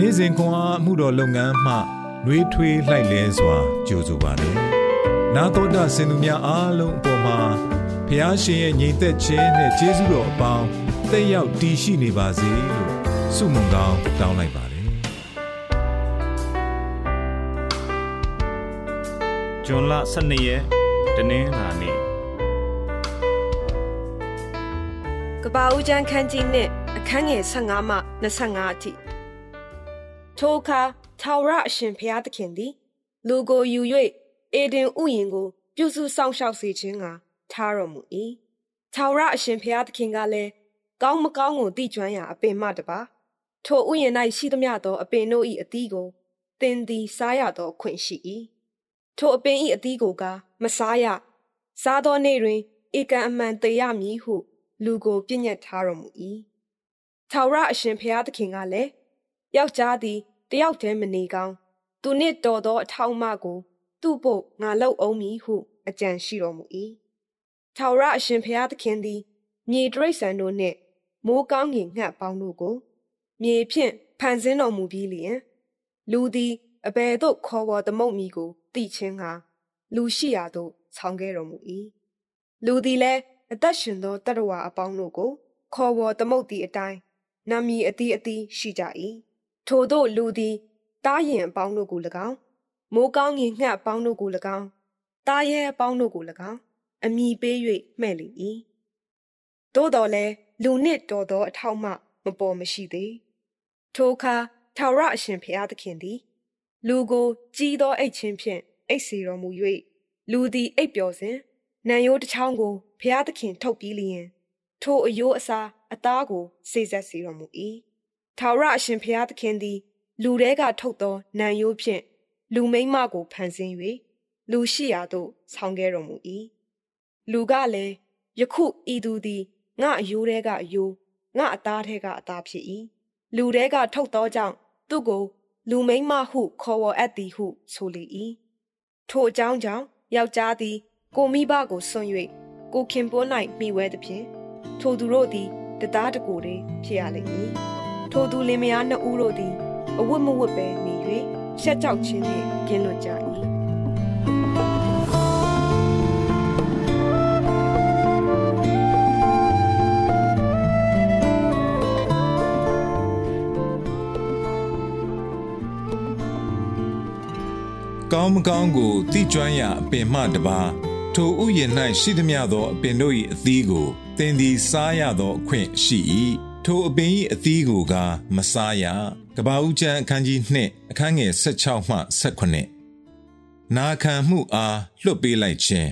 နေ့စဉ်ခွန်အားမှုတော်လုပ်ငန်းမှနှွေးထွေးလှိုက်လဲစွာကြိုဆိုပါတယ်။နာတော်တာစင်သူများအားလုံးအပေါ်မှာဖះရှင်ရဲ့ညီသက်ခြင်းနဲ့ကျေးဇူးတော်အပေါင်းတက်ရောက်တည်ရှိနေပါစေလို့ဆုမွန်ကောင်းတောင်းလိုက်ပါတယ်။ဂျွန်လ12ရက်တနင်္လာနေ့ကပ္ပဦးကျန်းခန်းကြီးနဲ့အခန်းငယ်15မှ25အထိ ထိုအခါထာဝရအရှင်ဘုရားသခင်သည် လူကိုယူ၍အေဒင်ဥယျင်ကို ပြုစုဆောင်ရှောက်စေခြင်းကထားတော်မူ၏ထာဝရအရှင်ဘုရားသခင်ကလည်းကောင်းမကောင်းကိုသိကျွမ်းရာအပင်မှတပါထိုဥယျင်၌ရှိသမျှသောအပင်တို့၏အသီးကိုသင်သည်စားရသောအခွင့်ရှိ၏ထိုအပင်၏အသီးကိုကမစားရစားသောနေ့တွင်ဧကံအမှန်သေရမည်ဟု လူကိုပြည့်ညတ်ထားတော်မူ၏ထာဝရအရှင်ဘုရားသခင်ကလည်း ယောက်ျားသည်တယောက်တည်းမနေကောင်းသူနှင့်တော်သောအထောက်အမကို သူ့ဖို့ငါလောက်အောင်မည်ဟုအကြံရှိတော်မူ၏ထာဝရအရှင်ဘုရားသခင်သည် မြေတရိษံတို့နှင့်မိုးကောင်းကင်ငှက်ပေါင်းတို့ကို မြေဖြင့်ဖန်ဆင်းတော်မူပြီးလျင်လူသည်အဘယ်သို့ခေါ်ဝေါ်သမုတ်မီကိုသိချင်းကလူရှိရာသို့ဆောင်းခဲ့တော်မူ၏လူသည်လည်းအသက်ရှင်သောတတဝါအပေါင်းတို့ကို ခေါ်ဝေါ်သမုတ်သည့်အတိုင်းနာမည်အသီးအသီးရှိကြ၏ ထို့သောလူသည်တားရင်အပေါင်းတို့ကို၎င်းမိုးကောင်းငင်ငှက်အပေါင်းတို့ကို၎င်းတားရဲအပေါင်းတို့ကို၎င်းအမိပေး၍မှဲ့လေ၏သို့တော်လည်းလူနှင့်တော်သောအထောက်မှမပေါ်မရှိသေးထိုအခါထာဝရအရှင်ဘုရားသခင်သည် လူကိုကြီးသောအိတ်ချင်းဖြင့်အိတ်စီတော်မူ၍လူသည်အိပ်ပျော်စဉ်နံရိုးတစ်ချောင်းကိုဘုရားသခင်ထုတ်ပြီးလျင် ထိုအယိုးအစာအသားကိုစေဆက်စီတော်မူ၏ ထာဝရအရှင်ဘုရားသခင်သည် လူတဲကထုတ်သောနံရိုးဖြင့်လူမိမ့်မကိုဖန်ဆင်း၍လူရှိရာသို့ဆောင်းခဲ့တော်မူ၏လူကလည်းယခုဤသူသည်ငါအယိုးတဲကအယိုးငါအသားထဲကအသားဖြစ်၏လူတဲကထုတ်သောကြောင့်သူ့ကို လူမိမ့်မဟု ခေါ်ဝေါ်အပ်သည်ဟုဆိုလေ၏ထိုအကြောင်းကြောင့်ယောက်ျားသည် ကိုမိဘကိုဆွံ့၍ကိုခင်ပွန်း၌မိဝဲသည်ဖြင့်ထိုသူတို့သည်တသားတကိုယ်တည်းဖြစ်ရလိမ့်မည် ထိုသူလင်မယားနှစ်ဦးတို့သည်အဝတ်မဝတ်ပဲနေ၍ရှက်ကြောက်ခြင်းနှင့်ကင်းလွတ်ကြ၏ကောင်းမကောင်းကိုသိကျွမ်းရာအပင်မှတပါထိုဥယျာဉ်၌ရှိသမျှသောအပင်တို့၏အသီးကိုသင်သည်စားရသောအခွင့်ရှိ၏ ထိုအပင်၏အသီးကိုကမစားရကဘာဦးကျမ်းအခန်းကြီး2အခန်းငယ်16မှ18နာခံမှုအားလွတ်ပေးလိုက်ခြင်း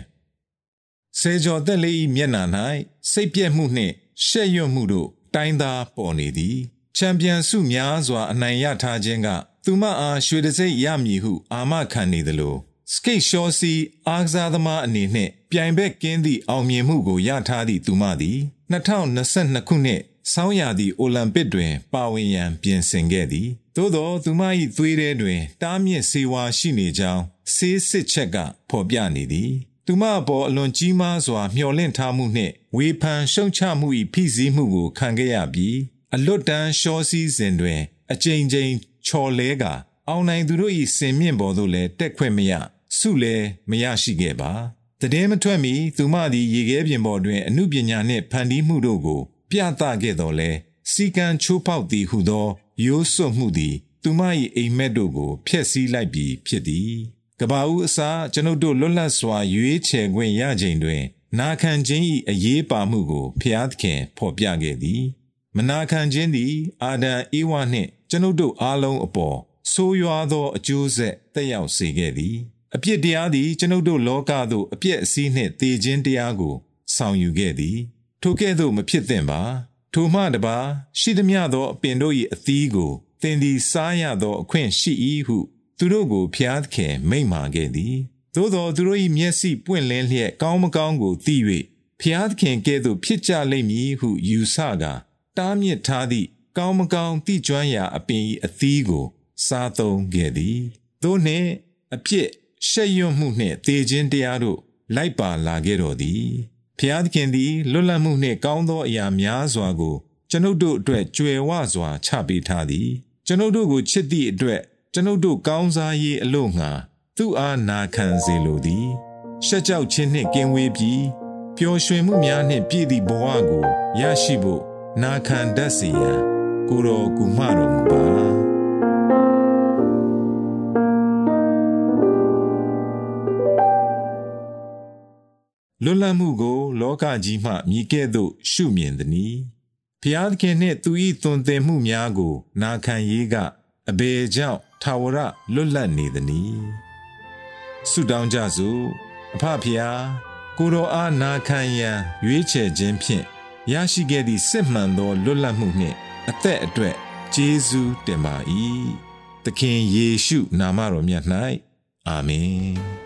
စေကျော်သက်လေး၏မျက်နှာ၌စိတ်ပြည့်မှုနှင့်ရှက်ရွံ့မှုတို့တိုင်းသားပေါ်နေသည်ချန်ပီယံဆုများစွာအနိုင်ရထားခြင်းကသူမအားရွှေတစိမ့်ရမည်ဟု အာမခံနေသလိုစကိတ်ရှောစီအားကစားသမားအနေနှင့်ပြိုင်ဘက်ကင်းသည့်အောင်မြင်မှုကိုရထားသည့်သူမသည်2022ခုနှစ် ဆောင်းရာသီအိုလံပစ်တွင် ပါဝင်ရန်ပြင်ဆင်ခဲ့သည်သို့သောသူမ၏သွေးထဲတွင် တားမြစ်စေဝါရှိနေကြောင်းဆေးစစ်ချက်ကဖော်ပြနေသည်သူမအပေါ်အလွန်ကြီးမားစွာမျှော်လင့်ထားမှုနှင့်ဝေဖန်ရှုံချမှု၏ဖိစီးမှုကိုခံခဲ့ရပြီးအလွတ်တန်းရှောစည်းစဉ်တွင် အကြိမ်ကြိမ်ချော်လဲကအောင်နိုင်သူတို့၏စင်မြင့်ပေါ်သို့လည်းတက်ခွင့်မရဆုလည်းမရရှိခဲ့ပါတည်င်းမထွက်မီသူမသည်ရေခဲပြင်ပေါ်တွင်အမှုပညာနှင့်ဖန်တီးမှုတို့ကို ပြသခဲ့တော်လဲစီကံချိုးဖောက်သည်ဟုသောရိုးစွတ်မှုသည် သူမ၏အိမ်မက်တို့ကိုဖျက်ဆီးလိုက်ပြီးဖြစ်သည်ကဘာဦးအစားကျွန်ုပ်တို့လွတ်လပ်စွာရွေးချယ်ခွင့်ရချိန်တွင် နာခံခြင်း၏အရေးပါမှုကိုဖျားသခင်ဖော်ပြခဲ့သည် မနာခံခြင်းသည် အာဒံဧဝနှင့် ကျွန်ုပ်တို့အားလုံးအပေါ်ဆိုးရွားသောအကျိုးဆက်တက်ရောက်စေခဲ့သည်အပြစ်တရားသည်ကျွန်ုပ်တို့လောကသို့အပြည့်အစည်းနှင့်တည်ခြင်းတရားကိုဆောင်ယူခဲ့သည် ထိုကဲ့သို့မဖြစ်သင့်ပါထိုမှတပါရှိသမျှသောအပင်တို့၏အသီးကိုသင်သည်စားရသောအခွင့်ရှိ၏ဟုသူတို့ကိုဖျားခင်မိန့်မာခဲ့သည်သို့သောသူတို့၏မျက်စိပွင့်လင်းလျက်ကောင်းမကောင်းကိုသိ၍ဖျားခင်ကဲ့သို့ဖြစ်ကြလိမ့်မည်ဟုယူဆကာတားမြစ်ထားသည့်ကောင်းမကောင်းသိကျွမ်းရာအပင်၏အသီးကို စားသုံးခဲ့သည်သို့နှင့်အပြစ်ရှက်ရွံ့မှုနှင့်တေခြင်းတရားတို့လိုက်ပါလာခဲ့တော်သည် ဖျားသခင်သည်လွတ်လပ်မှုနှင့်ကောင်းသောအရာများစွာကို ကျွန်ုပ်တို့အတွက်ကြွယ်ဝစွာချပေးထားသည် ကျွန်ုပ်တို့ကိုချစ်သည့်အတွက်ကျွန်ုပ်တို့ကောင်းစားရေးအလို့ငှာသူ့အားနာခံစေလိုသည်ရှက်ကြောက်ခြင်းနှင့်ကင်းဝေးပြီးပျော်ရွှင်မှုများနှင့်ပြည့်သည့်ဘဝကိုရရှိဖို့နာခံတတ်စေရန်ကိုတော်ကူမတော်မူပါ လွတ်လပ်မှုကို လောကကြီးမှမြည်ကဲ့သို့ ရှုမြင်သည်။ဖျားသခင်နှင့်သူ၏သွန်သင်မှုများကို နာခံရေးကအဘေကြောင့်ထာဝရလွတ်လပ်နေသည်။ဆုတောင်းကြစို့အဖဖျားကိုတော်အားနာခံရန်ရွေးချယ်ခြင်းဖြင့်ရရှိခဲ့သည့်စစ်မှန်သောလွတ်လပ်မှုနှင့်အသက်အတွက်ကျေးဇူးတင်ပါ၏။သခင်ယေရှုနာမတော်မြတ်၌အာမင်။